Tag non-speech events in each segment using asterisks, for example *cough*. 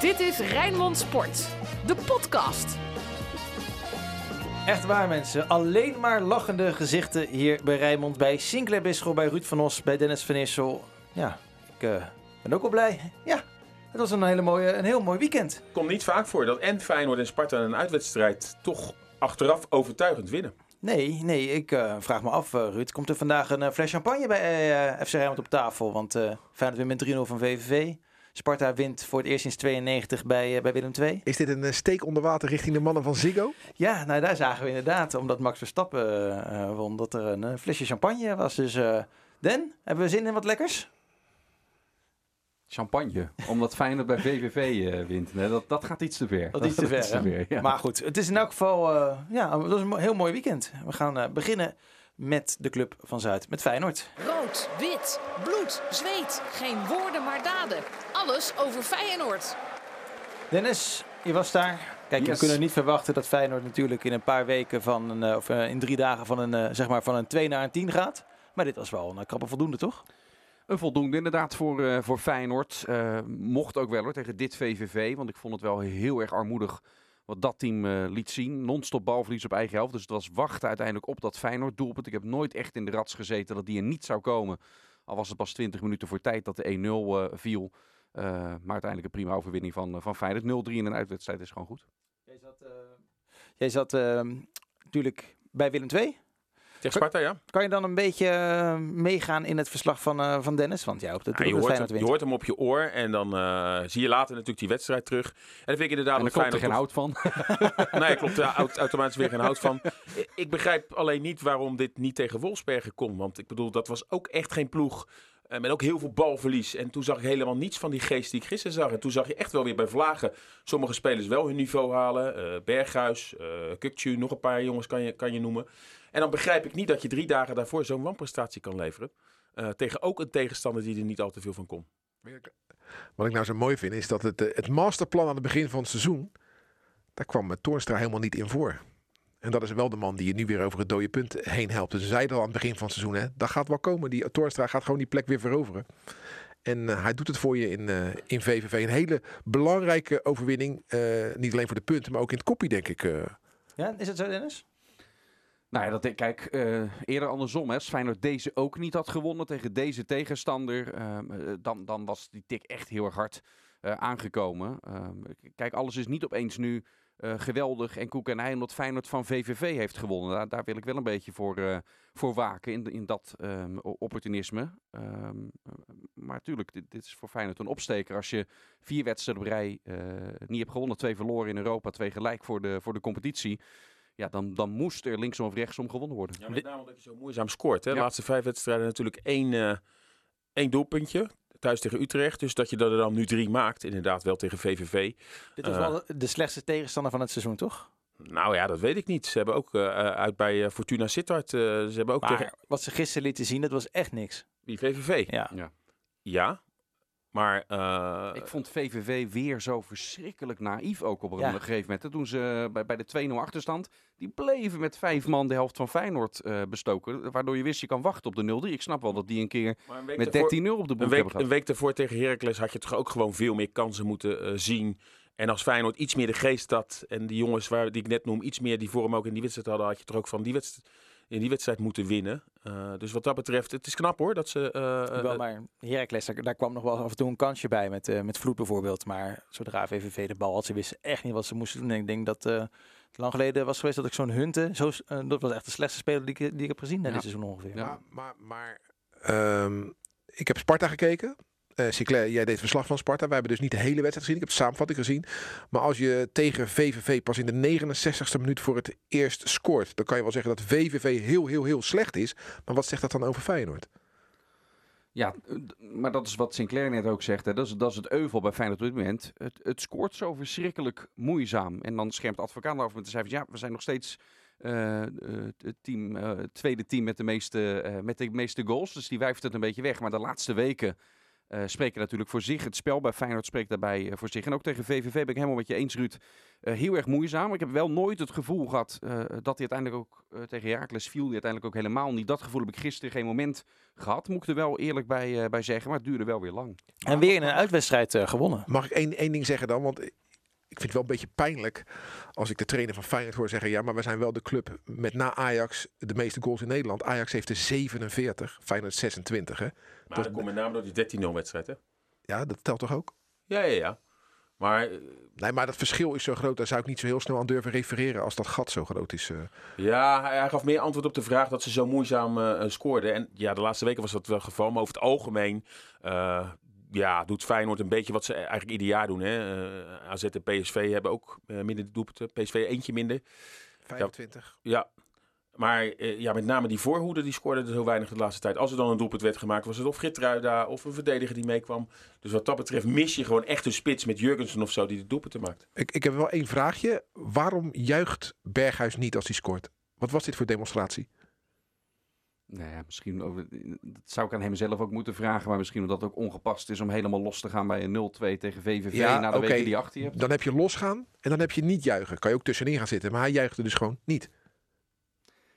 Dit is Rijnmond Sport, de podcast. Echt waar mensen, alleen maar lachende gezichten hier bij Rijnmond, bij Sinclair Bisschop, bij Ruud van Os, bij Dennis van Issel. Ja, ik uh, ben ook wel blij. Ja, het was een, hele mooie, een heel mooi weekend. Komt niet vaak voor dat en Feyenoord en Sparta een uitwedstrijd toch achteraf overtuigend winnen. Nee, nee, ik uh, vraag me af, uh, Ruud. Komt er vandaag een uh, fles champagne bij FC Rijnmond op tafel? Want Feyenoord wint met 3-0 van VVV. Sparta wint voor het eerst sinds 92 bij, bij Willem II. Is dit een steek onder water richting de mannen van Ziggo? Ja, nou daar zagen we inderdaad, omdat Max Verstappen won, dat er een flesje champagne was. Dus Den, hebben we zin in wat lekkers? Champagne, omdat Feyenoord bij VVV uh, wint. Nee, dat, dat gaat iets te ver. Dat, dat iets te *laughs* ver, te ver ja. Maar goed, het is in elk geval uh, ja, het was een heel mooi weekend. We gaan uh, beginnen met de club van Zuid, met Feyenoord. Rood, wit, bloed, zweet. Geen woorden, maar daden. Alles over Feyenoord. Dennis, je was daar. Kijk, yes. we kunnen niet verwachten dat Feyenoord natuurlijk in een paar weken van een, of in drie dagen van een, zeg maar van een 2 naar een 10 gaat. Maar dit was wel een krappe voldoende, toch? Een voldoende inderdaad voor, uh, voor Feyenoord. Uh, mocht ook wel hoor, tegen dit VVV. Want ik vond het wel heel erg armoedig wat dat team uh, liet zien. Non-stop balverlies op eigen helft. Dus het was wachten uiteindelijk op dat Feyenoord doelpunt. Ik heb nooit echt in de rats gezeten dat die er niet zou komen. Al was het pas 20 minuten voor tijd dat de 1-0 viel. maar uiteindelijk een prima overwinning van, van Feyenoord. 0-3 in een uitwedstrijd is gewoon goed. Jij zat, jij zat natuurlijk bij Willem II. Tegen Sparta, ja. Kan je dan een beetje uh, meegaan in het verslag van, uh, van Dennis? Want jij op de ja, je, hoort hem, je hoort hem op je oor en dan uh, zie je later natuurlijk die wedstrijd terug. En dat vind ik inderdaad en dan klopt er geen hout van. *laughs* nee, klopt er *laughs* automatisch weer geen hout van. Ik begrijp alleen niet waarom dit niet tegen Wolfsbergen kon. Want ik bedoel, dat was ook echt geen ploeg met ook heel veel balverlies. En toen zag ik helemaal niets van die geest die ik gisteren zag. En toen zag je echt wel weer bij Vlagen sommige spelers wel hun niveau halen. Uh, Berghuis, uh, Kukcu, nog een paar jongens kan je, kan je noemen. En dan begrijp ik niet dat je drie dagen daarvoor zo'n wanprestatie kan leveren. Uh, tegen ook een tegenstander die er niet al te veel van kon. Wat ik nou zo mooi vind is dat het, het masterplan aan het begin van het seizoen. Daar kwam Toornstra helemaal niet in voor. En dat is wel de man die je nu weer over het dode punt heen helpt. Dus zeiden al aan het begin van het seizoen, hè, dat gaat wel komen. Die Toornstra gaat gewoon die plek weer veroveren. En uh, hij doet het voor je in, uh, in VVV. Een hele belangrijke overwinning. Uh, niet alleen voor de punten, maar ook in het koppie, denk ik. Ja, is het zo, Dennis? Nou ja, dat, kijk, uh, eerder andersom. Hè. Feyenoord deze ook niet had gewonnen tegen deze tegenstander, uh, dan, dan was die tik echt heel erg hard uh, aangekomen. Ehm, kijk, alles is niet opeens nu geweldig en koek en ei omdat Feyenoord van VVV heeft gewonnen. Daar, wil ik wel een beetje voor, voor waken in, in dat um, opportunisme. Maar natuurlijk, dit, dit, is voor Feyenoord een opsteker. Als je vier wedstrijden op niet hebt gewonnen, twee verloren in Europa, twee gelijk voor de, voor de competitie ja, dan, dan moest er linksom of rechtsom gewonnen worden. Ja, met name omdat je zo moeizaam scoort. Hè? De laatste vijf wedstrijden natuurlijk één, uh, één doelpuntje. Thuis tegen Utrecht. Dus dat je er dan nu drie maakt. Inderdaad wel tegen VVV. Dit was uh, wel de slechtste tegenstander van het seizoen, toch? Nou ja, dat weet ik niet. Ze hebben ook uh, uit bij Fortuna Sittard. ze hebben ook maar tegen... wat ze gisteren lieten zien, dat was echt niks. Wie VVV? Ja. ja. Ja, maar, uh, ik vond VVV weer zo verschrikkelijk naïef ook op een ja. gegeven moment. Toen ze bij, bij de 2-0 achterstand, die bleven met vijf man de helft van Feyenoord uh, bestoken. Waardoor je wist, je kan wachten op de 0-3. Ik snap wel dat die een keer een met 13-0 op de boek een week, hebben gehad. Een week daarvoor tegen Heracles had je toch ook gewoon veel meer kansen moeten uh, zien. En als Feyenoord iets meer de geest had en die jongens waar, die ik net noem, iets meer die vorm ook in die wedstrijd hadden, had je toch ook van die wedstrijd in die wedstrijd moeten winnen. Uh, dus wat dat betreft, het is knap hoor dat ze. Uh, wel, maar Heracles, daar, daar, kwam nog wel af en toe een kansje bij met, uh, met Vloed bijvoorbeeld. Maar zodra VVV de bal had, ze wisten echt niet wat ze moesten doen. En ik denk dat het lang geleden was geweest dat ik zo'n Hunte, zo, dat was echt de slechtste speler die ik, die ik heb gezien ja. dit seizoen ongeveer. Ja, maar, maar um, ik heb Sparta gekeken. Uh, Sinclair, jij deed verslag van Sparta. Wij hebben dus niet de hele wedstrijd gezien. Ik heb de samenvatting gezien. Maar als je tegen VVV pas in de 69ste minuut voor het eerst scoort, dan kan je wel zeggen dat VVV heel, heel, heel slecht is. Maar wat zegt dat dan over Feyenoord? Ja, maar dat is wat Sinclair net ook zegt. Hè. Dat, is, dat is het euvel bij Feyenoord op dit moment. Het, het scoort zo verschrikkelijk moeizaam. En dan schermt advocaat over met de cijfers. Ja, we zijn nog steeds uh, het team, tweede team met de, meeste, met de meeste goals. Dus die wijft het een beetje weg. Maar de laatste weken eh, spreken natuurlijk voor zich. Het spel bij Feyenoord spreekt daarbij eh, voor zich. En ook tegen VVV ben ik helemaal met je eens, Ruud. Eh, heel erg moeizaam. Ik heb wel nooit het gevoel gehad eh, dat hij uiteindelijk ook eh, tegen Heracles viel. Die uiteindelijk ook helemaal niet. Dat gevoel heb ik gisteren geen moment gehad. Moet ik er wel eerlijk bij, eh, bij zeggen. Maar het duurde wel weer lang. En weer in een uitwedstrijd eh, gewonnen. Mag ik één, één ding zeggen dan? Want ik vind het wel een beetje pijnlijk als ik de trainer van Feyenoord hoor zeggen... ja, maar we zijn wel de club met na Ajax de meeste goals in Nederland. Ajax heeft er 47, Feyenoord 26. Hè? Maar dat komt met name door die 13-0 wedstrijd, hè? Ja, dat telt toch ook? Ja, ja, ja. Maar eh, Nee, maar dat verschil is zo groot, daar zou ik niet zo heel snel aan durven refereren als dat gat zo groot is. eh. ja, hij, gaf meer antwoord op de vraag dat ze zo moeizaam eh, scoorden. En ja, de laatste weken was dat wel het geval. Maar over het algemeen ja, doet Feyenoord een beetje wat ze eigenlijk ieder jaar doen. Hè? Eh, AZ en PSV hebben ook eh, minder doelpunten. PSV eentje minder. 25. Ja, maar eh, ja, met name die voorhoede die scoorde er zo weinig de laatste tijd. Als er dan een doelpunt werd gemaakt, was het of Gitruida of een verdediger die meekwam. Dus wat dat betreft mis je gewoon echt een spits met Jurgensen of zo die de doelpunten maakt. Ik, ik heb wel één vraagje. Waarom juicht Berghuis niet als hij scoort? Wat was dit voor demonstratie? Nou ja, misschien over, dat zou ik aan hem zelf ook moeten vragen. Maar misschien omdat het ook ongepast is om helemaal los te gaan bij een 0-2 tegen VVV. Ja, na de weken die achter je hebt. Dan heb je losgaan en dan heb je niet juichen. Kan je ook tussenin gaan zitten, maar hij juichte dus gewoon niet.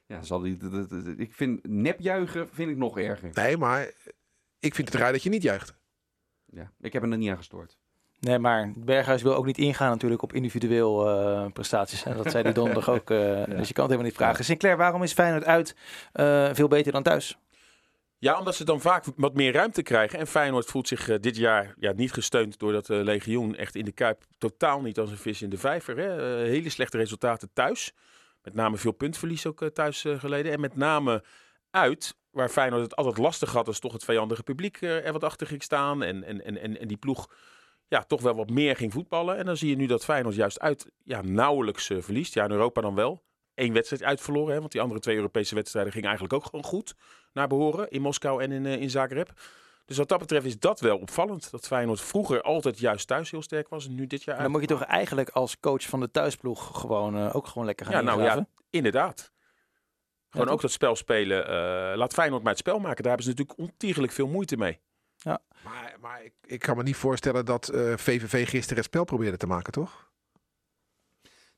Ja, zal die, dat- dat- dat- ik vind nepjuichen vind ik nog erger. Nee, maar ik vind het raar dat je niet juicht. Ja, ik heb hem er niet aan gestoord. Nee, maar Berghuis wil ook niet ingaan natuurlijk op individueel eh, prestaties. En dat zei hij donderdag ook. eh, *laughs* Dus je kan het helemaal niet vragen. Sinclair, waarom is Feyenoord uit eh, veel beter dan thuis? Ja, omdat ze dan vaak wat meer ruimte krijgen. En Feyenoord voelt zich dit jaar ja, niet gesteund door dat legioen. Echt in de Kuip totaal niet als een vis in de vijver. Hè. Hele slechte resultaten thuis. Met name veel puntverlies ook thuis geleden. En met name uit, waar Feyenoord het altijd lastig had... als toch het vijandige publiek er wat achter ging staan. En, en, en, en, en die ploeg ja, toch wel wat meer ging voetballen. En dan zie je nu dat Feyenoord juist uit ja, nauwelijks eh, verliest. Ja, in Europa dan wel. Eén wedstrijd uitverloren, hè, want die andere twee Europese wedstrijden gingen eigenlijk ook gewoon goed naar behoren in Moskou en in, eh, in Zagreb. Dus wat dat betreft is dat wel opvallend. Dat Feyenoord vroeger altijd juist thuis heel sterk was en nu dit jaar dan moet je toch eigenlijk als coach van de thuisploeg gewoon eh, ook gewoon lekker gaan Ja, nou ingraven? ja, inderdaad. Gewoon ook dat spel spelen. laat Feyenoord maar het spel maken. Daar hebben ze natuurlijk ontiegelijk veel moeite mee. Maar, maar ik, ik kan me niet voorstellen dat eh, VVV gisteren het spel probeerde te maken, toch?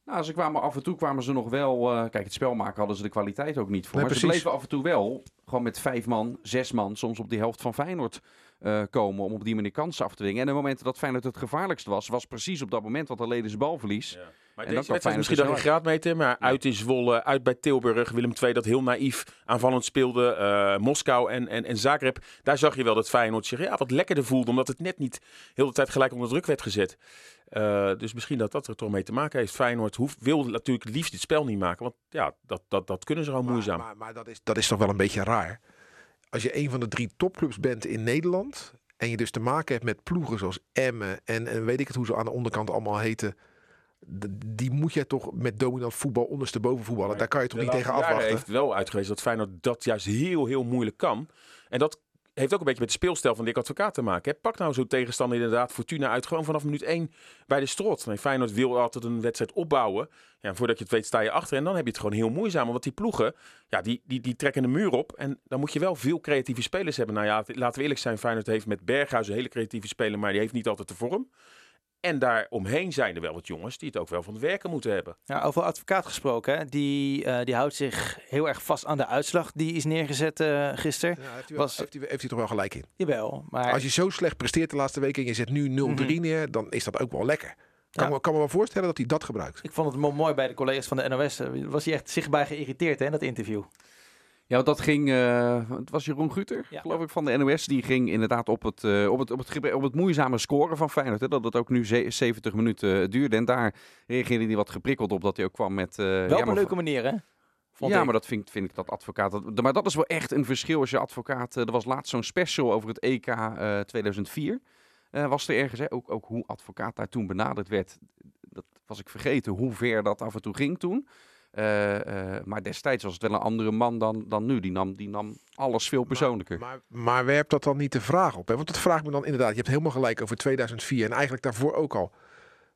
Nou, ze kwamen af en toe kwamen ze nog wel. eh, kijk, het spel maken hadden ze de kwaliteit ook niet voor. Nee, maar ze bleven af en toe wel gewoon met vijf man, zes man, soms op die helft van Feyenoord eh, komen. Om op die manier kansen af te dwingen. En de momenten dat Feyenoord het gevaarlijkst was, was precies op dat moment. Want dan leden ze balverlies. Maar En deze dan kan wedstrijd Feyenoord misschien er nog een snel graadmeter. Maar uit in Zwolle, uit bij Tilburg. Willem II dat heel naïef aanvallend speelde. eh, Moskou en, en, en Zagreb. Daar zag je wel dat Feyenoord zich ja, wat lekkerder voelde. Omdat het net niet heel de tijd gelijk onder druk werd gezet. Eh, dus misschien dat dat er toch mee te maken heeft. Feyenoord hoeft, wil natuurlijk het liefst dit spel niet maken. Want ja, dat, dat, dat kunnen ze gewoon moeizaam. Maar, maar, maar dat, is, dat is toch wel een beetje raar. Als je een van de drie topclubs bent in Nederland. En je dus te maken hebt met ploegen zoals Emmen. En, en weet ik het hoe ze aan de onderkant allemaal heten. Die moet je toch met dominant voetbal ondersteboven voetballen. Daar kan je toch niet tegen afwachten. heeft wel uitgewezen dat Feyenoord dat juist heel, heel moeilijk kan. En dat heeft ook een beetje met de speelstijl van Dick Advocaat te maken. Hè. Pak nou zo'n tegenstander inderdaad Fortuna uit. Gewoon vanaf minuut 1 bij de strot. Nee, Feyenoord wil altijd een wedstrijd opbouwen. Ja, voordat je het weet sta je achter. En dan heb je het gewoon heel moeizaam. Want die ploegen, ja, die, die, die trekken de muur op. En dan moet je wel veel creatieve spelers hebben. Nou ja, laten we eerlijk zijn. Feyenoord heeft met Berghuis een hele creatieve speler. Maar die heeft niet altijd de vorm. En daaromheen zijn er wel wat jongens die het ook wel van het werken moeten hebben. Ja, over advocaat gesproken, hè. Die, eh, die houdt zich heel erg vast aan de uitslag die is neergezet eh gisteren. Ja, heeft, hij wel- Was- heeft, hij, heeft hij toch wel gelijk in. Jawel, maar Als je zo slecht presteert de laatste week en je zet nu 0-3 Mhm. neer, dan is dat ook wel lekker. Kan, Ja. me, kan me wel voorstellen dat hij dat gebruikt. ik vond het mo- mooi bij de collega's van de NOS. eh, Was hij echt zichtbaar geïrriteerd hè, in dat interview. Ja, want dat ging. eh, het was Jeroen Guter, Ja. geloof ik, van de NOS. Die ging inderdaad op het, eh, op het, op het, op het moeizame scoren van Feyenoord. Hè, dat het ook nu ze- 70 minuten duurde. En daar reageerde hij wat geprikkeld op dat hij ook kwam met. eh, Wel ja, een leuke manier hè. Vond ja, ik. maar dat vind, vind ik dat advocaat. Dat, maar dat is wel echt een verschil als je advocaat. eh, er was laatst zo'n special over het EK eh, 2004. eh, was er ergens, hè? Ook, ook hoe advocaat daar toen benaderd werd. Dat was ik vergeten hoe ver dat af en toe ging toen. Eh, eh, maar destijds was het wel een andere man dan, dan nu. Die nam, die nam alles veel persoonlijker. Maar, maar werpt dat dan niet de vraag op? Hè? Want dat vraagt me dan inderdaad. Je hebt helemaal gelijk over 2004 en eigenlijk daarvoor ook al.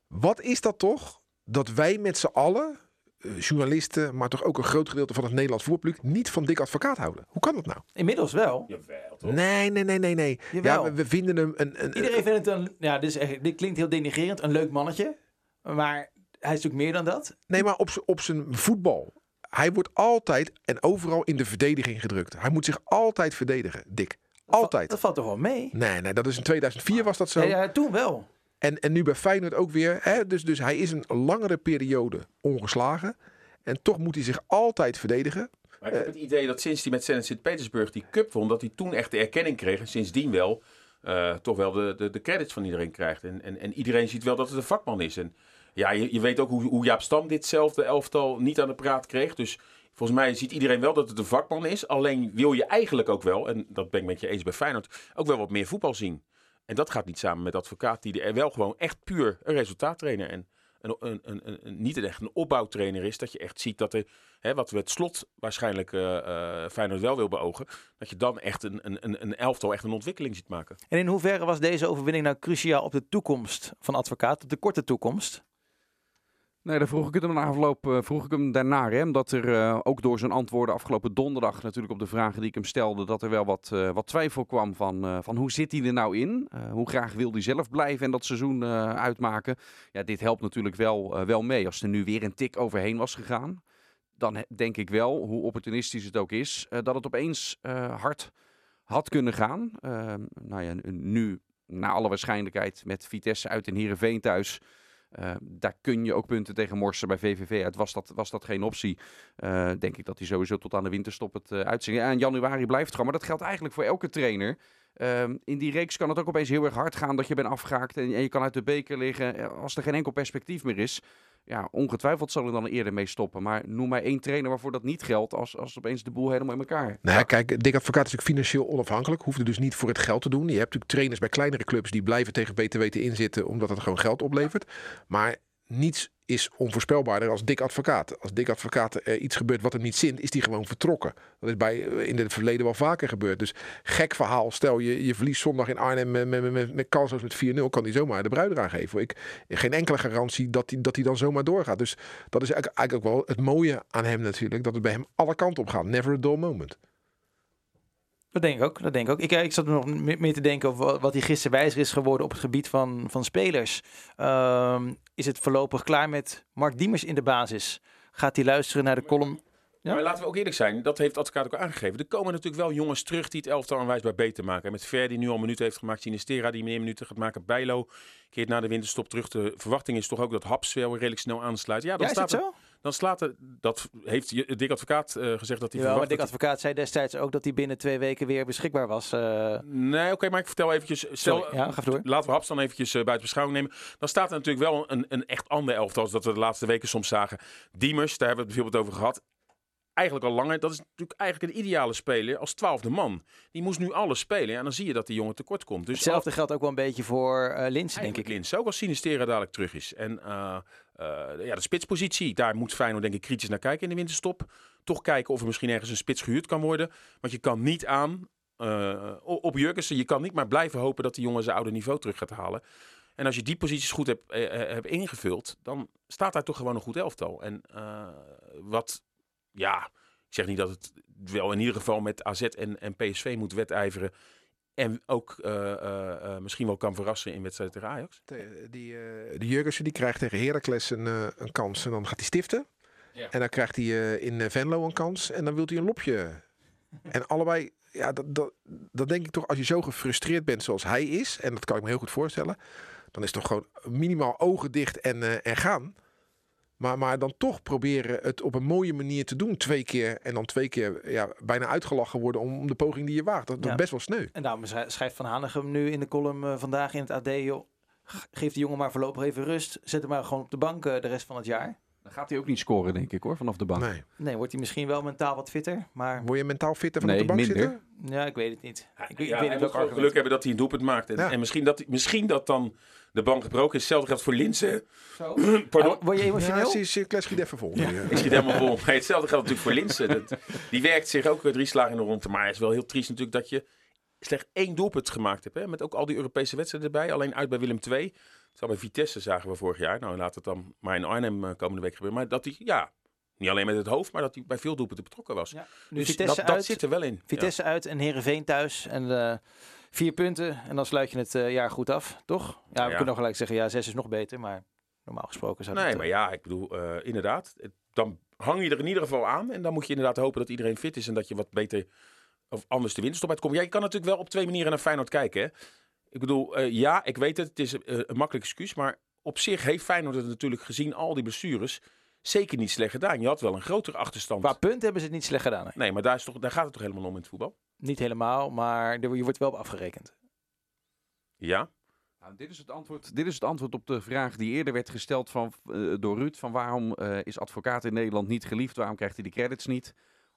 Wat is dat toch dat wij met z'n allen eh, journalisten, maar toch ook een groot gedeelte van het Nederlands voetbalpubliek niet van Dick Advocaat houden. Hoe kan dat nou? Inmiddels wel. Jawel, toch? Nee, nee, nee, nee, nee. Ja, Jawel. we, we vinden hem een... een Iedereen vindt het een, ja, dit, is echt, dit klinkt heel denigrerend, een leuk mannetje. Maar hij is natuurlijk meer dan dat. Nee, maar op, op zijn voetbal. Hij wordt altijd en overal in de verdediging gedrukt. Hij moet zich altijd verdedigen, Dick. Altijd. Dat valt toch wel mee? Nee, nee, dat is in 2004 was dat zo. Ja, ja, toen wel. En, en nu bij Feyenoord ook weer. Hè? Dus, dus hij is een langere periode ongeslagen. En toch moet hij zich altijd verdedigen. Maar ik heb het idee dat sinds hij met Zenit Sint-Petersburg die cup won, dat hij toen echt de erkenning kreeg. En sindsdien wel, eh, toch wel de, de, de credits van iedereen krijgt. En, en, en iedereen ziet wel dat het een vakman is. En ja, je, weet ook hoe, hoe Jaap Stam ditzelfde elftal niet aan de praat kreeg. Dus volgens mij ziet iedereen wel dat het een vakman is. Alleen wil je eigenlijk ook wel, en dat ben ik met je eens bij Feyenoord, ook wel wat meer voetbal zien. En dat gaat niet samen met advocaat die er wel gewoon echt puur een resultaattrainer en een, een, een, een, niet echt een opbouwtrainer is. Dat je echt ziet dat er, hè, wat we het slot waarschijnlijk eh, Feyenoord wel wil beogen, dat je dan echt een, een, een elftal, echt een ontwikkeling ziet maken. En in hoeverre was deze overwinning nou cruciaal op de toekomst van advocaat, op de korte toekomst? Nee, daar vroeg ik hem afloop, eh, vroeg ik hem daarnaar. Hè, omdat er eh, ook door zijn antwoorden afgelopen donderdag natuurlijk op de vragen die ik hem stelde, dat er wel wat, eh, wat twijfel kwam van, eh, van hoe zit hij er nou in? Eh, hoe graag wil hij zelf blijven en dat seizoen eh, uitmaken? Ja, dit helpt natuurlijk wel, eh, wel mee. Als er nu weer een tik overheen was gegaan, dan denk ik wel, hoe opportunistisch het ook is, eh, dat het opeens eh, hard had kunnen gaan. Eh, nou ja, nu, na alle waarschijnlijkheid, met Vitesse uit en Heerenveen thuis... Eh, daar kun je ook punten tegen morsen bij VVV uit. Was dat, was dat geen optie? Eh, denk ik dat hij sowieso tot aan de winterstop het uh, uitzingen. Ja, in januari blijft het. Maar dat geldt eigenlijk voor elke trainer. Ehm, in die reeks kan het ook opeens heel erg hard gaan dat je bent afgehaakt en, en je kan uit de beker liggen. Eh, Als er geen enkel perspectief meer is, ja, ongetwijfeld zal er dan eerder mee stoppen. Maar noem maar één trainer waarvoor dat niet geldt als, als opeens de boel helemaal in elkaar. Nou, kijk, Dick Advocaat is ook financieel onafhankelijk. Hoefde dus niet voor het geld te doen. Je hebt natuurlijk trainers bij kleinere clubs die blijven tegen BTW te inzitten omdat het gewoon geld oplevert. Maar niets is onvoorspelbaarder als Dick Advocaat. Als Dick Advocaat er iets gebeurt wat hem niet zint, is die gewoon vertrokken. Dat is bij, in het verleden wel vaker gebeurd. Dus gek verhaal. Stel je, je verliest zondag in Arnhem met, met, met, met kansloos met 4-0. Kan hij zomaar de bruid eraan geven. Ik, geen enkele garantie dat hij, dat dan zomaar doorgaat. Dus dat is eigenlijk, eigenlijk ook wel het mooie aan hem natuurlijk. Dat het bij hem alle kanten op gaat. Never a dull moment. Dat denk ik ook. Dat denk ik ook. Ik, ik zat nog meer te denken over wat hij gisteren wijzer is geworden op het gebied van, van spelers. Um, is het voorlopig klaar met Mark Diemers in de basis? Gaat hij luisteren naar de column? Ja? Maar laten we ook eerlijk zijn, dat heeft advocaat ook aangegeven. Er komen natuurlijk wel jongens terug die het elftal aanwijsbaar beter maken. Met Ver die nu al minuten heeft gemaakt, Sinistera die meer minuten gaat maken, Bijlo keert na de winterstop terug. De verwachting is toch ook dat Haps wel redelijk snel aansluit. Ja, ja, staat er, zo? Dan slaat er, dat heeft Dick Advocaat uh, gezegd dat hij ja, verwacht. Dick Advocaat zei destijds ook dat hij binnen twee weken weer beschikbaar was. Uh... Nee, oké, okay, maar ik vertel eventjes. Stel, Sorry, ja, ga door. Laten we Haps dan eventjes uh, buiten beschouwing nemen. Dan staat er natuurlijk wel een, een echt ander elftal als dat we de laatste weken soms zagen. Diemers, daar hebben we het bijvoorbeeld over gehad eigenlijk al langer. Dat is natuurlijk eigenlijk een ideale speler als twaalfde man. Die moest nu alles spelen. En dan zie je dat die jongen tekort komt. Dus Hetzelfde geldt ook wel een beetje voor uh, Lins, denk ik. Lins, ook als Sinistera dadelijk terug is. En uh, uh, ja, de spitspositie, daar moet Feyenoord denk ik kritisch naar kijken in de winterstop. Toch kijken of er misschien ergens een spits gehuurd kan worden. Want je kan niet aan op Jurgensen. Je kan niet maar blijven hopen dat die jongen zijn oude niveau terug gaat halen. En als je die posities goed hebt, hebt ingevuld, dan staat daar toch gewoon een goed elftal. En uh, wat ja, ik zeg niet dat het wel in ieder geval met AZ en, en PSV moet wedijveren. En ook uh, uh, uh, misschien wel kan verrassen in wedstrijden tegen Ajax. De, die, die Jurgensen die krijgt tegen Heracles een, een kans en dan gaat hij stiften. Ja. En dan krijgt hij in Venlo een kans en dan wil hij een lopje. *laughs* en allebei, ja, dat, dat, dat denk ik toch, als je zo gefrustreerd bent zoals hij is, en dat kan ik me heel goed voorstellen, dan is het toch gewoon minimaal ogen dicht en, en gaan. Maar, maar dan toch proberen het op een mooie manier te doen. Twee keer en dan twee keer ja, bijna uitgelachen worden om de poging die je waagt. Dat, dat ja. is best wel sneu. En daarom schrijft Van Hanegem nu in de column uh, vandaag in het AD... Joh, geef die jongen maar voorlopig even rust. Zet hem maar gewoon op de bank uh, de rest van het jaar. Dan gaat hij ook niet scoren, denk ik hoor, vanaf de bank. Nee, nee wordt hij misschien wel mentaal wat fitter. Maar... Word je mentaal fitter vanaf nee, de bank minder. zitten? Ja, ik weet het niet. Ja, ik, ik ja, weet hij moet geluk hebben dat hij een doelpunt maakt. En, ja. en misschien, dat, misschien dat dan de bank gebroken is. Hetzelfde geldt voor Linsen. *clears throat* Pardon. Word je emotioneel? Ja, zie, Kles schiet even vol. Ja. ik schiet helemaal vol. Hetzelfde geldt natuurlijk voor Linsen. Dat, die werkt zich ook drie slagen in de ronde. Maar het is wel heel triest natuurlijk dat je slechts één doelpunt gemaakt hebt. Hè? Met ook al die Europese wedstrijden erbij. Alleen uit bij Willem II. Zou bij Vitesse zagen we vorig jaar. Nou, laat het dan maar in Arnhem uh, komende week gebeuren. Maar dat hij, ja, Niet alleen met het hoofd, maar dat hij bij veel doelpunten betrokken was. Ja. Nu Dus Vitesse dat, dat uit, zit er wel in. Vitesse uit en Heerenveen thuis. En eh, vier punten. En dan sluit je het eh, jaar goed af, toch? Ja, we Ja. kunnen nog gelijk zeggen, ja, zes is nog beter. Maar normaal gesproken zou Ja. Nee, maar eh, ja, ik bedoel, eh, inderdaad. het- Dan hang je er in ieder geval aan. En dan moet je inderdaad hopen dat iedereen fit is en dat je wat beter of anders de winterstop uitkomt. Ja, je kan natuurlijk wel op twee manieren naar Feyenoord kijken. Hè? Ik bedoel, eh, ja, ik weet het, het is eh, een makkelijk excuus. Maar op zich heeft Feyenoord het natuurlijk gezien al die blessures zeker niet slecht gedaan. Je had wel een grotere achterstand. Qua punt hebben ze het niet slecht gedaan. hè? Nee, maar daar, is toch, daar gaat het toch helemaal om in het voetbal? Niet helemaal, maar er- je wordt wel op afgerekend. Ja. Nou, dit, is het antwoord, dit is het antwoord op de vraag die eerder werd gesteld van, eh, door Ruud. Van waarom eh, is advocaat in Nederland niet geliefd? Waarom krijgt hij de credits niet?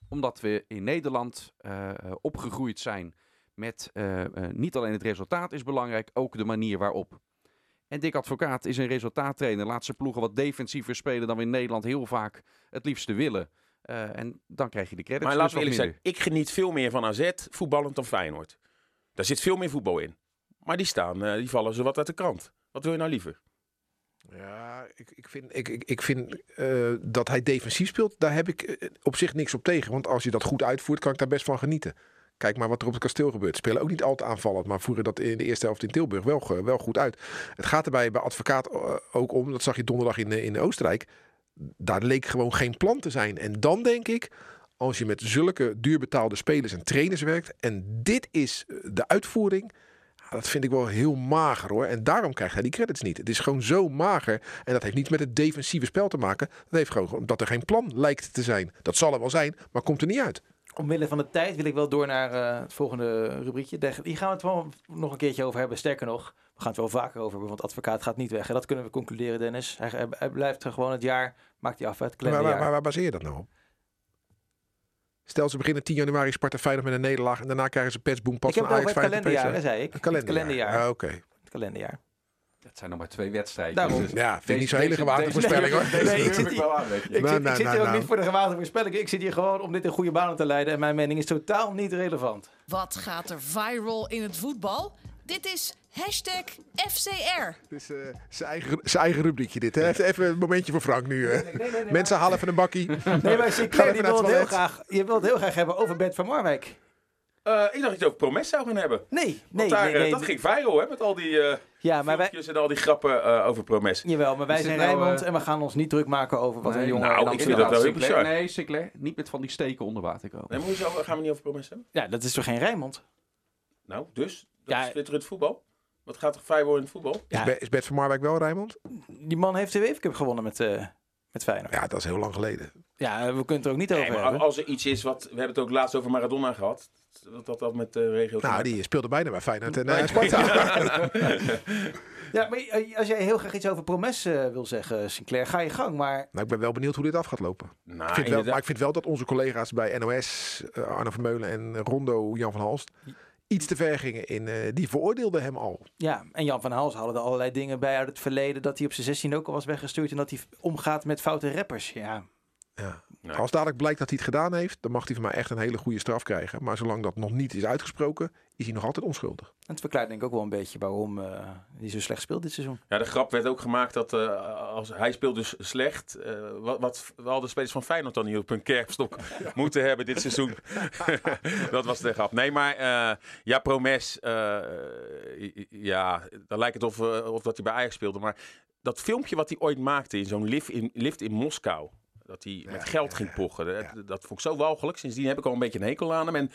Omdat we in Nederland eh, eh, opgegroeid zijn met eh, eh, niet alleen het resultaat is belangrijk, ook de manier waarop. En Dick Advocaat is een resultaattrainer. Laat zijn ploegen wat defensiever spelen dan we in Nederland heel vaak het liefste willen. Eh, en dan krijg je de credits. Maar dus laten we wat eerlijk zijn, ik geniet veel meer van AZ voetballend dan Feyenoord. Daar zit veel meer voetbal in. Maar die staan, eh, die vallen zo wat uit de krant. Wat wil je nou liever? Ja, ik, ik vind, ik, ik, ik vind eh, dat hij defensief speelt, daar heb ik op zich niks op tegen. Want als je dat goed uitvoert, kan ik daar best van genieten. Kijk maar wat er op het kasteel gebeurt. Spelen ook niet altijd aanvallend, maar voeren dat in de eerste helft in Tilburg wel, wel goed uit. Het gaat erbij bij advocaat eh, ook om, dat zag je donderdag in, eh, in Oostenrijk. Daar leek gewoon geen plan te zijn. En dan denk ik, als je met zulke duurbetaalde spelers en trainers werkt. En dit is eh, de uitvoering. Dat vind ik wel heel mager hoor. En daarom krijgt hij die credits niet. Het is gewoon zo mager. En dat heeft niet met het defensieve spel te maken. Dat heeft gewoon dat er geen plan lijkt te zijn. Dat zal er wel zijn, maar komt er niet uit. Omwille van de tijd wil ik wel door naar eh, het volgende rubriekje. Hier gaan we het wel nog een keertje over hebben. Sterker nog, we gaan het wel vaker over hebben, want advocaat gaat niet weg. En dat kunnen we concluderen, Dennis. Hij, hij, hij blijft er gewoon het jaar, maakt hij af het Maar waar, baseer je dat nou op? Stel ze beginnen 10 januari Sparta Feyenoord met een nederlaag. En daarna krijgen ze petsboom pas Ik heb van het over Ajax het Feyenoord kalenderjaar, zei ik. Een kalenderjaar. Het kalenderjaar. Ah, Oké. Het kalenderjaar. Dat zijn nog maar twee wedstrijden. Daarom. Dus Ja, vind ik deze- niet zo'n hele gewaagde voorspelling hoor. Nee, ik zit ik hier- wel aan, weet je. Ik Nou, zit, nou, ik zit nou, hier ook nou. niet voor de gewaagde voorspelling. Ik zit hier gewoon om dit in goede banen te leiden. En mijn mening is totaal niet relevant. Wat gaat er viral in het voetbal? Dit is hashtag FCR. Het is eh, zijn eigen, zijn eigen rubriekje dit. Hè? Even- een momentje voor Frank nu. eh. Mensen halen even een bakkie. Nee, maar Sinclair wil naar het heel graag, je wilt het heel graag hebben over Bert van Marwijk. Eh, ik dacht dat je het over Promes zou gaan hebben. Nee, nee, Want daar, nee. eh, nee. dat ging viral, hè? Met al die eh Ja, maar wij, en al die grappen eh, over Promes. jawel, maar wij Is zijn nou, Rijnmond eh, en we gaan ons niet druk maken over wat Nee, een jongen... nou, dan ik vind dat wel heel bizar. Nee, Sinclair, niet met van die steken onder water komen. Nee, maar hoezo gaan we niet over Promes hebben? Ja, dat is toch geen Rijnmond? Nou, dus? Dat Ja. is het voetbal? Wat gaat er viral in het voetbal? Is, Ja. Be- is Bert van Marwijk wel Rijmond? Die man heeft de UEFA Cup gewonnen met, eh met Feyenoord. Ja. Ja, dat is heel lang geleden. we kunnen het er ook niet Nee, over maar hebben. als er iets is wat... We hebben het ook laatst over Maradona gehad. Dat dat, dat met de regio... te Nou, die speelde bijna bij Feyenoord en eh, Sparta. *laughs* *laughs* Ja, maar eh, als jij heel graag iets over Promes eh, wil zeggen, Sinclair, ga je gang. Maar Nou, ik ben wel benieuwd hoe dit af gaat lopen. Nou, Ik vind wel, maar ik vind wel dat onze collega's bij NOS, eh, Arno Vermeulen en Rondo, Jan van Halst, iets te ver gingen in. eh, die veroordeelden hem al. ja, en Jan van Hals hadden er allerlei dingen bij uit het verleden. Dat hij op zijn 16 ook al was weggestuurd en dat hij omgaat met foute rappers. Ja, Ja. Nee. Als dadelijk blijkt dat hij het gedaan heeft, dan mag hij van mij echt een hele goede straf krijgen. Maar zolang dat nog niet is uitgesproken, is hij nog altijd onschuldig. en het verklaart denk ik ook wel een beetje waarom eh hij zo slecht speelt dit seizoen. Ja, de grap werd ook gemaakt dat eh, als hij speelt dus slecht. eh, wat, wat wel de spelers van Feyenoord dan hier op hun kerfstok moeten hebben dit seizoen. *laughs* dat was de grap. Nee, maar eh, ja, Promes. eh, ja, dan lijkt het of, of dat hij bij Ajax speelde. Maar dat filmpje wat hij ooit maakte in zo'n lift in, lift in Moskou. Dat hij met geld ging pochen. Dat, dat vond ik zo walgelijk. Sindsdien heb ik al een beetje een hekel aan hem. En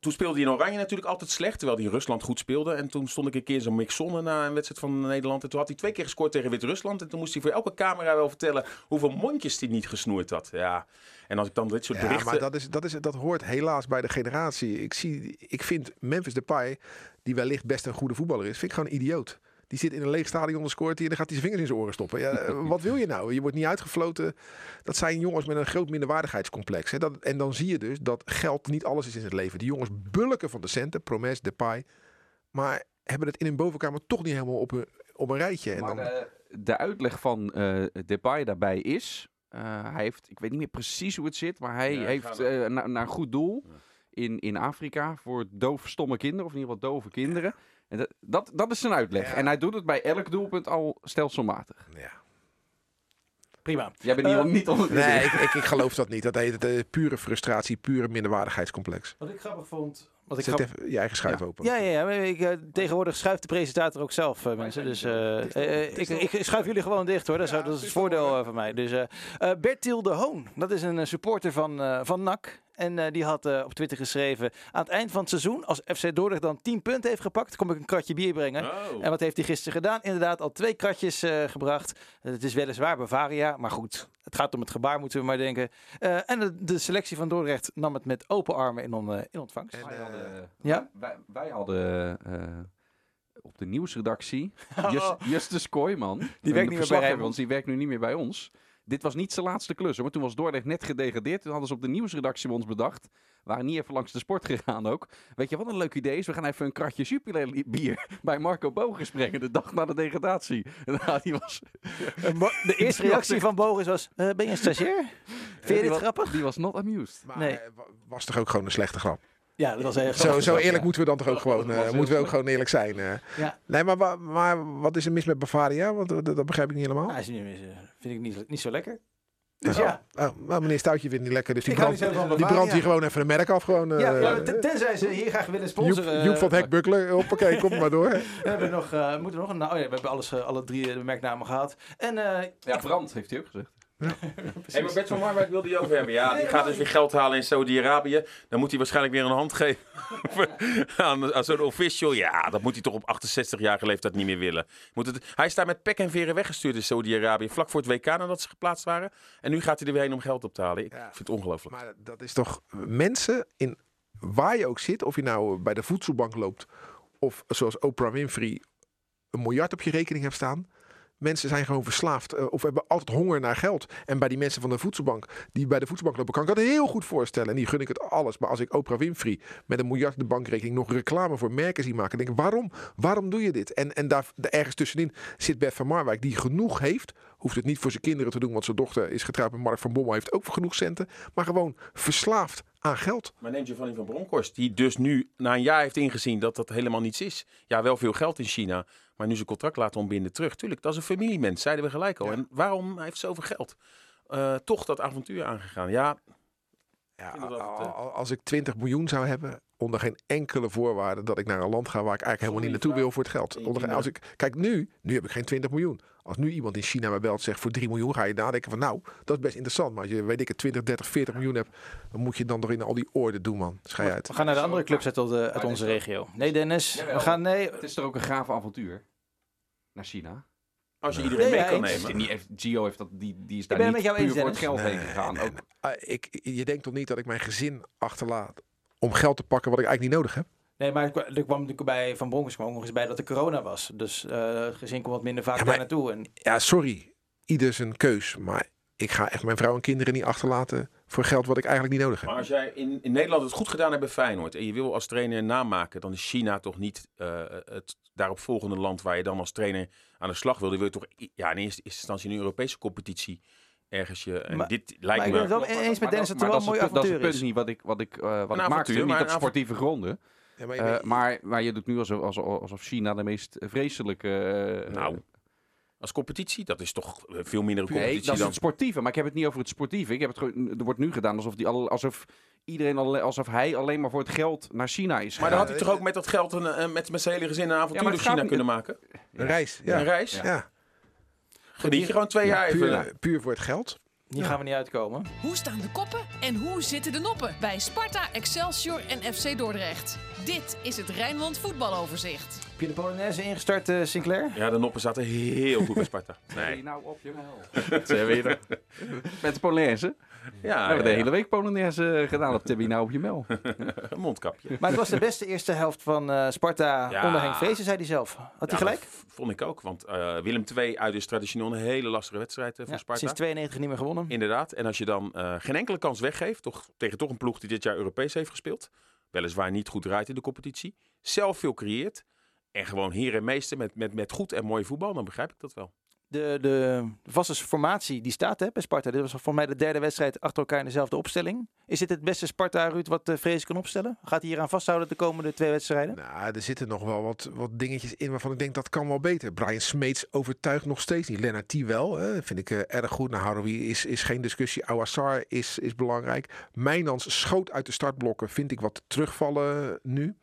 toen speelde hij in Oranje natuurlijk altijd slecht. Terwijl hij in Rusland goed speelde. En toen stond ik een keer zo'n mixzone na een wedstrijd van Nederland. En toen had hij twee keer gescoord tegen Wit-Rusland. En toen moest hij voor elke camera wel vertellen hoeveel mondjes hij niet gesnoerd had. Ja. En als ik dan dit soort Ja, berichten... maar dat, is, dat, is, dat hoort helaas bij de generatie. Ik, zie, ik vind Memphis Depay, die wellicht best een goede voetballer is, vind ik gewoon een idioot. Die zit in een leeg stadion, dan scoort hij en dan gaat hij zijn vingers in zijn oren stoppen. Ja, *laughs* eh, wat wil je nou? Je wordt niet uitgefloten. Dat zijn jongens met een groot minderwaardigheidscomplex. Hè. Dat, en dan zie je dus dat geld niet alles is in het leven. Die jongens bulken van de centen, Promes, Depay. Maar hebben het in hun bovenkamer toch niet helemaal op een, op een rijtje. En Maar dan, de, de uitleg van eh Depay daarbij is... eh, hij heeft, ik weet niet meer precies hoe het zit, maar hij Ja, heeft eh, na- naar een goed doel in, in Afrika voor doof stomme kinderen, of in ieder geval dove kinderen. *laughs* En dat, dat, dat is zijn uitleg. Ja. En hij doet het bij elk doelpunt al stelselmatig. ja. Prima. Jij bent hier Eh, niet onder de Nee, ik, ik, ik geloof dat niet. Dat heet eh, pure frustratie, pure minderwaardigheidscomplex. Wat ik grappig vond... Wat ik Zet even je eigen schuif open. Ja, ja, ja. Ik, eh, tegenwoordig schuift de presentator ook zelf, eh, mensen. Dus ik, ik schuif jullie gewoon dicht, hoor. Dat is, dat is het voordeel van mij. Dus eh eh, Bertil de Hoon, dat is een supporter van, eh, van NAC. En eh, die had eh, op Twitter geschreven... aan het eind van het seizoen, als FC Dordrecht dan 10 punten heeft gepakt... kom ik een kratje bier brengen. Oh. En wat heeft hij gisteren gedaan? Inderdaad, al twee kratjes eh, gebracht. Het is weliswaar Bavaria, maar goed. Het gaat om het gebaar, moeten we maar denken. Eh, en de, de selectie van Dordrecht nam het met open armen in, on, eh, in ontvangst. En, Wij eh, hadden, Ja? wij, wij hadden eh, op de nieuwsredactie *laughs* Just, Justus Kooijman. Die werkt niet meer bij want die werkt nu niet meer bij ons. Dit was niet zijn laatste klus, maar toen was Dordrecht net gedegradeerd. Toen hadden ze op de nieuwsredactie bij ons bedacht. We waren niet even langs de sport gegaan ook. Weet je wat een leuk idee is? We gaan even een kratje Jupiler bier *laughs* bij Marco Bogus brengen. De dag na de degradatie. En *laughs* nou, die was, De *laughs* eerste reactie van Boris was: eh, Ben je een stagiair? Vind je die dit was- grappig? Die was not amused. Maar Nee. wa- was toch ook gewoon een slechte grap? Ja, dat was heel Zo, zo eerlijk moeten we dan toch ook gewoon, eh, moeten we ook gewoon eerlijk zijn. eh. Ja. Nee, maar, maar wat is er mis met Bavaria? Want dat, dat begrijp ik niet helemaal. Nou, is niet, is, eh, vind ik niet, niet zo lekker. Dus Oh. ja. Oh, maar meneer Stoutje vindt het niet lekker, dus die brandt die brandt hier gewoon even een merk af. Gewoon, eh, ja, ja, ten- tenzij ze hier graag willen sponsoren. Joep van Hek Bukkelen, hoppakee, kom maar door. *laughs* we hebben nog, eh, moeten we nog een. Nou, oh ja, we hebben alles, alle drie de merknamen gehad. En eh, Ja, Brand heeft hij ook gezegd. *laughs* Hey, maar Bert van Marwijk wil die over hebben. Ja, die gaat dus weer geld halen in Saudi-Arabië. Dan moet hij waarschijnlijk weer een hand geven *laughs* aan, aan zo'n official. Ja, dat moet hij toch op 68-jarige leeftijd niet meer willen. Moet het, hij is daar met pek en veren weggestuurd in Saudi-Arabië. Vlak voor het WK nadat ze geplaatst waren. En nu gaat hij er weer heen om geld op te halen. Ik Ja. vind het ongelooflijk. Maar dat is toch mensen in waar je ook zit, of je nou bij de voedselbank loopt of zoals Oprah Winfrey een miljard op je rekening hebt staan. Mensen zijn gewoon verslaafd eh, of hebben altijd honger naar geld. En bij die mensen van de voedselbank, die bij de voedselbank lopen, kan ik dat heel goed voorstellen. En die gun ik het alles. Maar als ik Oprah Winfrey met een miljard de bankrekening nog reclame voor merken zie maken, denk ik, waarom? Waarom doe je dit? En, en daar ergens tussenin zit Bert van Marwijk, die genoeg heeft. Hoeft het niet voor zijn kinderen te doen, want zijn dochter is getrouwd met Mark van Bommel, heeft ook genoeg centen. Maar gewoon verslaafd aan geld. Maar neemt Giovanni van Bronckhorst, die dus nu na een jaar heeft ingezien dat dat helemaal niets is. Ja, wel veel geld in China, maar nu zijn contract laten ontbinden terug. Tuurlijk, dat is een familiemens, zeiden we gelijk al. Ja. En waarom hij heeft zoveel geld? Eh, toch dat avontuur aangegaan. Ja, Ja, het, eh, als ik 20 miljoen zou hebben, onder geen enkele voorwaarde dat ik naar een land ga waar ik eigenlijk helemaal niet naartoe wil voor het geld. Onder, als ik, kijk, nu, nu heb ik geen 20 miljoen. Als nu iemand in China mij belt en zegt voor 3 miljoen, ga je nadenken van nou, dat is best interessant. Maar als je, weet ik het, 20, 30, 40 miljoen hebt, dan moet je dan toch in al die orde doen, man. Schij uit. we gaan naar de andere clubs uit, de- uit onze regio. Nee, Dennis. We gaan. Nee. Het is toch ook een gaaf avontuur? Naar China. als je iedereen Nee, mee kan nemen. die niet, heeft, Gio heeft dat, die, die is ben daar het niet met jou puur eens, voor het geld heen gegaan. Ook, Ah, ik, je denkt toch niet dat ik mijn gezin achterlaat om geld te pakken wat ik eigenlijk niet nodig heb? Nee, maar er kwa- kwam natuurlijk bij Van Bronckhorst kwam ook nog eens bij dat er corona was. Dus eh, het gezin komt wat minder vaak Ja, maar- daar naartoe. En Ja, sorry. Ieder zijn keus. Maar ik ga echt mijn vrouw en kinderen niet achterlaten voor geld wat ik eigenlijk niet nodig heb. Maar als jij in, in Nederland het goed gedaan hebt bij Feyenoord en je wil als trainer een naam maken, dan is China toch niet eh, het daaropvolgende land waar je dan als trainer aan de slag wil. Die wil je toch ja, in eerste instantie in een Europese competitie ergens je. En Maar- dit maar lijkt ik me. ben het wel eens met Dennis dat het wel mooi punt- dat is avontuur het punt niet wat ik, wat ik, eh, wat ik maakte. avontuur, Niet maar op sportieve gronden. Ja, maar je Eh, maar, maar je doet nu alsof, alsof, alsof China de meest vreselijke... eh, Nou, als competitie, dat is toch veel minder een Nee, competitie dat is dan. het sportieve. Maar ik heb het niet over het sportieve. Ik heb het gewoon, er wordt nu gedaan alsof, die alsof iedereen alsof hij alleen maar voor het geld naar China is. Maar dan gegaan. had hij toch ook met dat geld een, eh, met, met zijn hele gezin een avontuur gaat China kunnen maken? een reis. Ja. Een reis? Ja. Ja. Geniet je gewoon twee jaar even. Puur, puur voor het geld. Hier gaan we niet uitkomen. Hoe staan de koppen en hoe zitten de noppen bij Sparta, Excelsior en FC Dordrecht? Dit is het Rijnmond voetbaloverzicht. Heb je de Polonaise ingestart, eh, Sinclair? Ja, de noppen zaten heel goed bij Sparta. *laughs* Nee. Nou op *laughs* je mel. Zijn we hier. Met de Polonaise. Ja, we ja, hebben de ja. hele week Polonaise eh, gedaan op Tibby nou op je mel. *laughs* Een mondkapje. Maar het was de beste eerste helft van eh, Sparta Ja. onder Henk Vrezen, zei hij zelf. Had hij Ja, gelijk? dat vond ik ook. Want eh, Willem II uit is traditioneel een hele lastige wedstrijd eh, voor Ja, Sparta. sinds 92 niet meer gewonnen. Inderdaad. En als je dan eh, geen enkele kans weggeeft, toch, tegen toch een ploeg die dit jaar Europees heeft gespeeld. Weliswaar niet goed draait in de competitie. Zelf veel creëert. En gewoon heer en meester met, met, met goed en mooi voetbal. Dan begrijp ik dat wel. De, de vaste formatie die staat hè, bij Sparta. Dit was voor mij de derde wedstrijd achter elkaar in dezelfde opstelling. Is dit het beste Sparta, Ruud, wat uh, Vrees kan opstellen? Gaat hij hier aan vasthouden de komende twee wedstrijden? Nou, er zitten nog wel wat, wat dingetjes in waarvan ik denk dat kan wel beter. Brian Smeets overtuigt nog steeds niet. Lennart T wel, hè. vind ik uh, erg goed. Nou, Haroui is, is geen discussie. Awassar is, is belangrijk. Mijnans schoot uit de startblokken, vind ik wat terugvallen nu.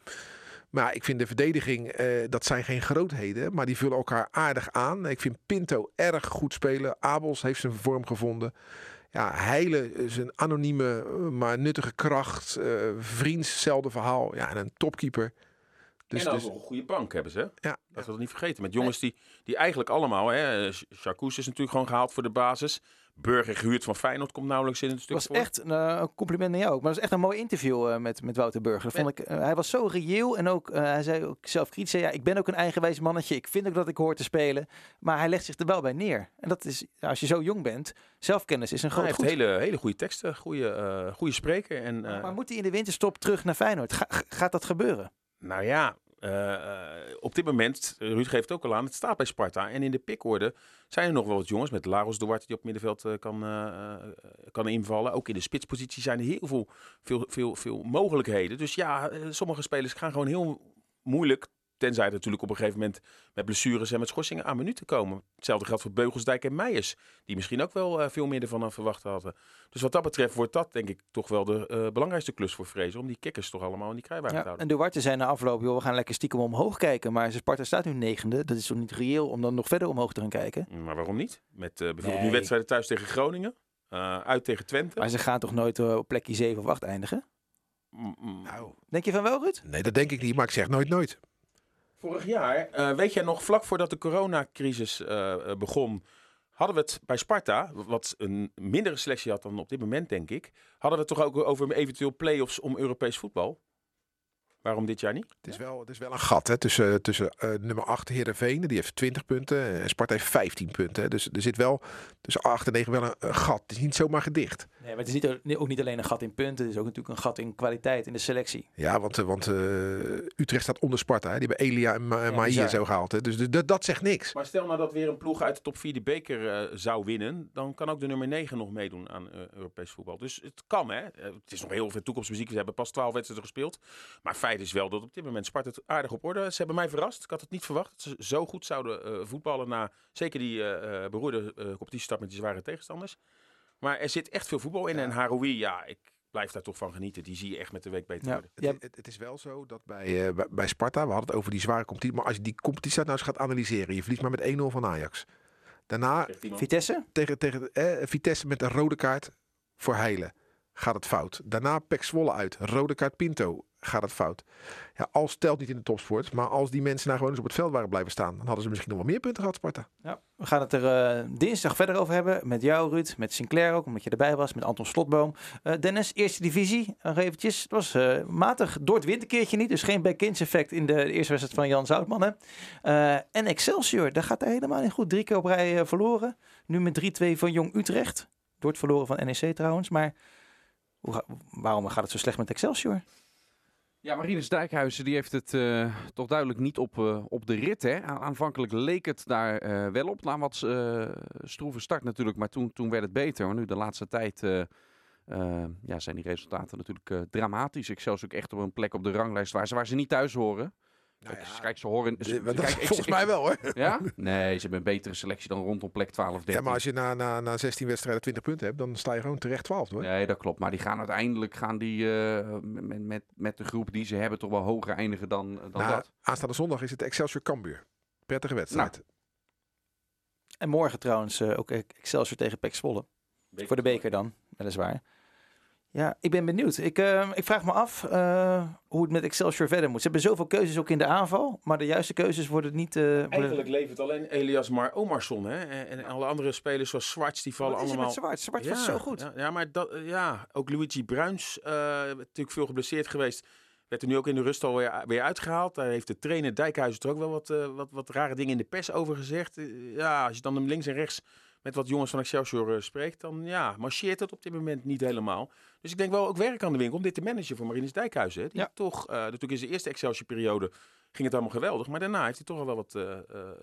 Maar ik vind de verdediging, uh, dat zijn geen grootheden, maar die vullen elkaar aardig aan. Ik vind Pinto erg goed spelen. Abels heeft zijn vorm gevonden. Ja, Heile is een anonieme, maar nuttige kracht. Uh, hetzelfde verhaal. Ja, en een topkeeper. Dus, en ook dus, een goede bank hebben ze. Ja. Dat we dat niet vergeten. Met jongens die, die eigenlijk allemaal... Hè, Jacques is natuurlijk gewoon gehaald voor de basis. Burger gehuurd van Feyenoord komt nauwelijks in het stuk was echt uh, een compliment naar jou ook. Maar dat was echt een mooi interview uh, met, met Wouter Burger. Vond ik, uh, hij was zo reëel en ook, hij zei ook zelf kritisch. Ja, ik ben ook een eigenwijs mannetje. Ik vind ook dat ik hoor te spelen. Maar hij legt zich er wel bij neer. En dat is, als je zo jong bent, zelfkennis is een groot Hij heeft hele, hele goede teksten, goede, goede spreker. En, maar moet hij in de winterstop terug naar Feyenoord? Ga, gaat dat gebeuren? Nou ja, uh, op dit moment, Ruud geeft ook al aan, het staat bij Sparta. En in de pikorde zijn er nog wel wat jongens met Laros Duarte die op middenveld kan, kan invallen. Ook in de spitspositie zijn er heel veel, veel, veel, veel mogelijkheden. Dus ja, sommige spelers gaan gewoon heel moeilijk Tenzij er natuurlijk op een gegeven moment met blessures en met schorsingen aan minuten komen. Hetzelfde geldt voor Beugelsdijk en Meijers. Die misschien ook wel uh, veel meer ervan verwacht hadden. Dus wat dat betreft wordt dat denk ik toch wel de uh, belangrijkste klus voor Vrezen. Om die kikkers toch allemaal in die krijtbaan ja, te houden. En de Warte zijn na afloop, joh, we gaan lekker stiekem omhoog kijken. Maar Sparta staat nu negende. Dat is toch niet reëel om dan nog verder omhoog te gaan kijken? Maar waarom niet? Met uh, bijvoorbeeld nee. nu wedstrijden thuis tegen Groningen. uit tegen Twente. Maar ze gaan toch nooit op plekje 7 of 8 eindigen? Nou. Denk je van wel, Ruud? Nee, dat denk ik niet. Maar ik zeg nooit nooit. Vorig jaar, uh, weet jij nog, vlak voordat de coronacrisis uh, begon, hadden we het bij Sparta, wat een mindere selectie had dan op dit moment, denk ik, hadden we het toch ook over eventueel play-offs om Europees voetbal? Waarom dit jaar niet? Het is wel, het is wel een gat hè, tussen, tussen uh, nummer 8 Heerenveen, die heeft 20 punten. En Sparta heeft 15 punten. Hè. Dus er zit wel tussen 8 en 9 wel een, een, gat. Het is niet zomaar gedicht. Nee, maar het is niet, ook niet alleen een gat in punten. Het is ook natuurlijk een gat in kwaliteit in de selectie. Ja, want, want uh, Utrecht staat onder Sparta. Hè. Die hebben Elia en Ma ja, Maïa zo gehaald. Hè. Dus dat, dat zegt niks. Maar stel nou dat weer een ploeg uit de top 4 de beker uh, zou winnen. Dan kan ook de nummer 9 nog meedoen aan Europees voetbal. Dus het kan hè. het is nog heel veel toekomstmuziek. We hebben pas 12 wedstrijden gespeeld. Maar feit is wel dat op dit moment Sparta het aardig op orde. Ze hebben mij verrast. Ik had het niet verwacht dat ze zo goed zouden uh, voetballen na zeker die uh, beroerde uh, competitiestart met die zware tegenstanders. Maar er zit echt veel voetbal in. Ja. En Haroui, ja, ik blijf daar toch van genieten. Die zie je echt met de week beter ja. worden. Het, het, het, is wel zo dat bij, bij, bij, Sparta, we hadden het over die zware competitie. Maar als je die competitie nou eens gaat analyseren. Je verliest maar met 1-0 van Ajax. Daarna Vitesse? Tegen, tegen Vitesse met een rode kaart voor Heilen gaat het fout. Daarna Pek Zwolle uit. Rode kaart Pinto gaat het fout. Ja, als telt niet in de topsport. Maar als die mensen nou gewoon eens op het veld waren blijven staan. Dan hadden ze misschien nog wel meer punten gehad, Sparta. Ja, we gaan het er uh, dinsdag verder over hebben. Met jou, Ruud. Met Sinclair ook, omdat je erbij was. Met Anton Slotboom. Uh, Dennis, eerste divisie. Nog eventjes. Het was uh, matig door het winterkeertje niet. Dus geen back effect in de eerste wedstrijd van Jan Zoutman. En Excelsior, daar gaat er helemaal niet goed. Drie keer op rij verloren. Nu met 3-2 van Jong Utrecht. Door het verloren van NEC trouwens. Maar waarom gaat het zo slecht met Excelsior? Ja, Marinus Dijkhuizen die heeft het uh, toch duidelijk niet op, uh, op de rit. Hè? Aanvankelijk leek het daar uh, wel op. Na wat stroeve start natuurlijk, maar toen, toen werd het beter. Maar nu de laatste tijd ja, zijn die resultaten natuurlijk dramatisch. Ik zelfs ook echt op een plek op de ranglijst waar ze, waar ze niet thuis horen. Nou ja, kijk, ze horen. Ze, de, kijk, volgens ik, mij wel hoor. Ja? Nee, ze hebben een betere selectie dan rondom plek 12, 13. Ja, maar als je na, na, na 16 wedstrijden 20 punten hebt, dan sta je gewoon terecht 12 hoor. Nee, dat klopt. Maar die gaan uiteindelijk gaan die, uh, met, met, met de groep die ze hebben toch wel hoger eindigen dan, dan nou, dat. Aanstaande zondag is het Excelsior Cambuur. Prettige wedstrijd. Nou. En morgen trouwens uh, ook Excelsior tegen Pek Zwolle. Voor de beker dan, weliswaar. Ja, ik ben benieuwd. Ik, uh, ik vraag me af uh, hoe het met Excelsior verder moet. Ze hebben zoveel keuzes ook in de aanval, maar de juiste keuzes worden niet... Uh, worden... Eigenlijk levert alleen Elias maar Omarsson. Hè? En, en, alle andere spelers zoals Zwarts, die vallen allemaal... Wat is Zwarts? Zwarts ja, was zo goed. Ja, ja maar dat, ja, ook Luigi Bruins, natuurlijk veel geblesseerd geweest. Werd er nu ook in de rust al weer, weer uitgehaald. Daar heeft de trainer Dijkhuizen er ook wel wat, wat, wat rare dingen in de pers over gezegd. ja, als je dan hem links en rechts met wat jongens van Excelsior uh, spreekt, dan ja, marcheert het op dit moment niet helemaal. Dus ik denk wel ook werk aan de winkel om dit te managen voor Marinus Dijkhuizen. Hè, die ja. toch, uh, natuurlijk in zijn eerste Excelsior-periode ging het allemaal geweldig, maar daarna heeft hij toch al wel wat uh,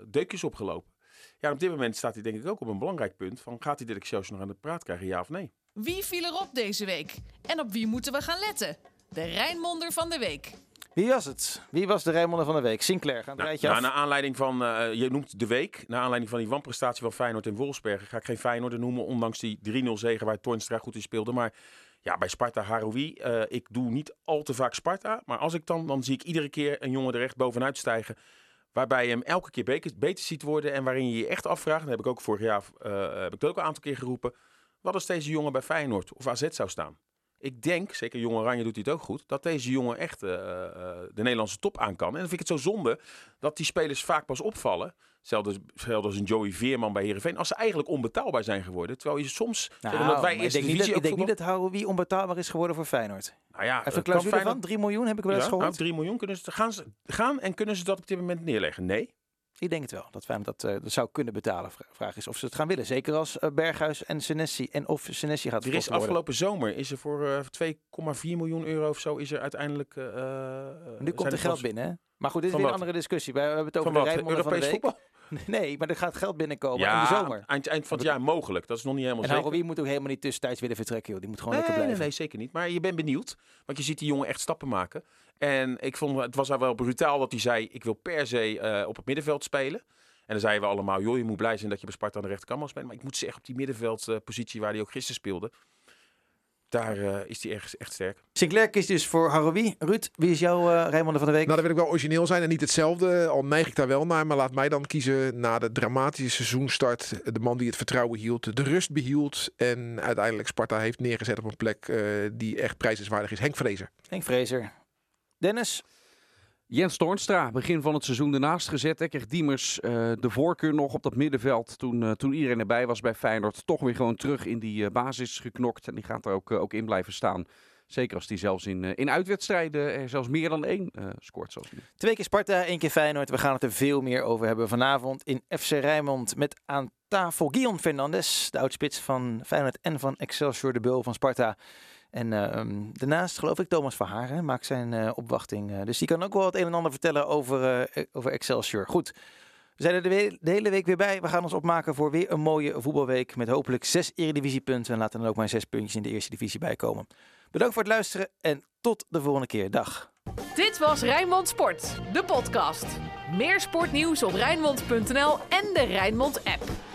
deukjes opgelopen. Ja, op dit moment staat hij denk ik ook op een belangrijk punt. Van, gaat hij dit Excelsior nog aan de praat krijgen, ja of nee? Wie viel erop deze week? En op wie moeten we gaan letten? De Rijnmonder van de week. Wie was het? Wie was de Rijnmonder van de week? Sinclair, gaan het Nou, rijtje nou, af. naar aanleiding van, eh, je noemt de week, naar aanleiding van die wanprestatie van Feyenoord en Wolfsbergen, ga ik geen Feyenoord noemen, ondanks die 3-0 zegen waar Toornstra goed in speelde. Maar ja, bij Sparta Haroui, eh, ik doe niet al te vaak Sparta, maar als ik dan, dan zie ik iedere keer een jongen er echt bovenuit stijgen. Waarbij je hem elke keer beter, beter ziet worden en waarin je je echt afvraagt, dat heb ik ook vorig jaar, eh, heb ik dat ook een aantal keer geroepen, wat als deze jongen bij Feyenoord of AZ zou staan? Ik denk, zeker Jong Oranje doet hij het ook goed, dat deze jongen echt eh, eh, de Nederlandse top aan kan. En dan vind ik het zo zonde dat die spelers vaak pas opvallen. Hetzelfde, als een Joey Veerman bij Heerenveen. Als ze eigenlijk onbetaalbaar zijn geworden. Terwijl je soms, Nou, omdat wij ik denk niet dat, ik denk niet dat Haroui onbetaalbaar is geworden voor Feyenoord. Nou ja, Even eh, een clausule van Feyenoord- 3 miljoen heb ik wel eens Ja, nou, gehoord. 3 miljoen kunnen ze, gaan, ze, gaan en kunnen ze dat op dit moment neerleggen? Nee. Ik denk het wel, dat Feyenoord dat, eh, dat zou kunnen betalen. Vra- Vraag is of ze het gaan willen. Zeker als eh, Berghuis en Senesi en of Senesi gaat Er is afgelopen zomer is er voor eh, 2,4 miljoen euro of zo is er uiteindelijk. eh, eh, Nu komt er geld binnen, hè? Maar goed, dit is weer een andere discussie. We hebben het over Van de? Rijnmonder van de Europees week. voetbal? *laughs* Nee, maar er gaat geld binnenkomen Ja, in de zomer. Eind, eind van het jaar mogelijk. Dat is nog niet helemaal En zeker. Haroui moet ook helemaal niet tussentijds willen vertrekken, joh. Die moet gewoon Nee, lekker blijven. nee, zeker niet. Maar je bent benieuwd. Want je ziet die jongen echt stappen maken. En ik vond het was wel brutaal dat hij zei: Ik wil per se eh, op het middenveld spelen. En dan zeiden we allemaal: Joh, je moet blij zijn dat je bij Sparta aan de rechterkant mag spelen. Maar ik moet zeggen, op die middenveldpositie waar hij ook gisteren speelde. Daar eh, is hij echt, echt sterk. Sinclair kiest dus voor Haroui. Ruud, wie is jouw eh Rijnmonder van de week? Nou, dan wil ik wel origineel zijn en niet hetzelfde. Al neig ik daar wel naar. Maar laat mij dan kiezen na de dramatische seizoenstart. De man die het vertrouwen hield, de rust behield. En uiteindelijk Sparta heeft neergezet op een plek eh, die echt prijzenswaardig is. Henk Vrezer. Henk Vrezer. Dennis? Jens Toornstra, begin van het seizoen ernaast gezet. Hè, Diemers eh, de voorkeur nog op dat middenveld toen, eh, toen iedereen erbij was bij Feyenoord. Toch weer gewoon terug in die eh, basis geknokt. En die gaat er ook, ook in blijven staan. Zeker als hij zelfs in, in uitwedstrijden er zelfs meer dan één scoort. Zoals nu. Twee keer Sparta, één keer Feyenoord. We gaan het er veel meer over hebben vanavond in FC Rijnmond. Met aan tafel Guillaume Fernandes, de oudspits van Feyenoord en van Excelsior, de bul van Sparta. En ehm, daarnaast geloof ik Thomas Verhagen maakt zijn eh, opwachting. eh, dus die kan ook wel het een en ander vertellen over, eh, over Excelsior. Goed, we zijn er de, hele week weer bij. We gaan ons opmaken voor weer een mooie voetbalweek. Met hopelijk zes eredivisiepunten. En laten dan ook maar zes puntjes in de eerste divisie bij komen. Bedankt voor het luisteren en tot de volgende keer. Dag. Dit was Rijnmond Sport, de podcast. Meer sportnieuws op Rijnmond.nl en de Rijnmond app.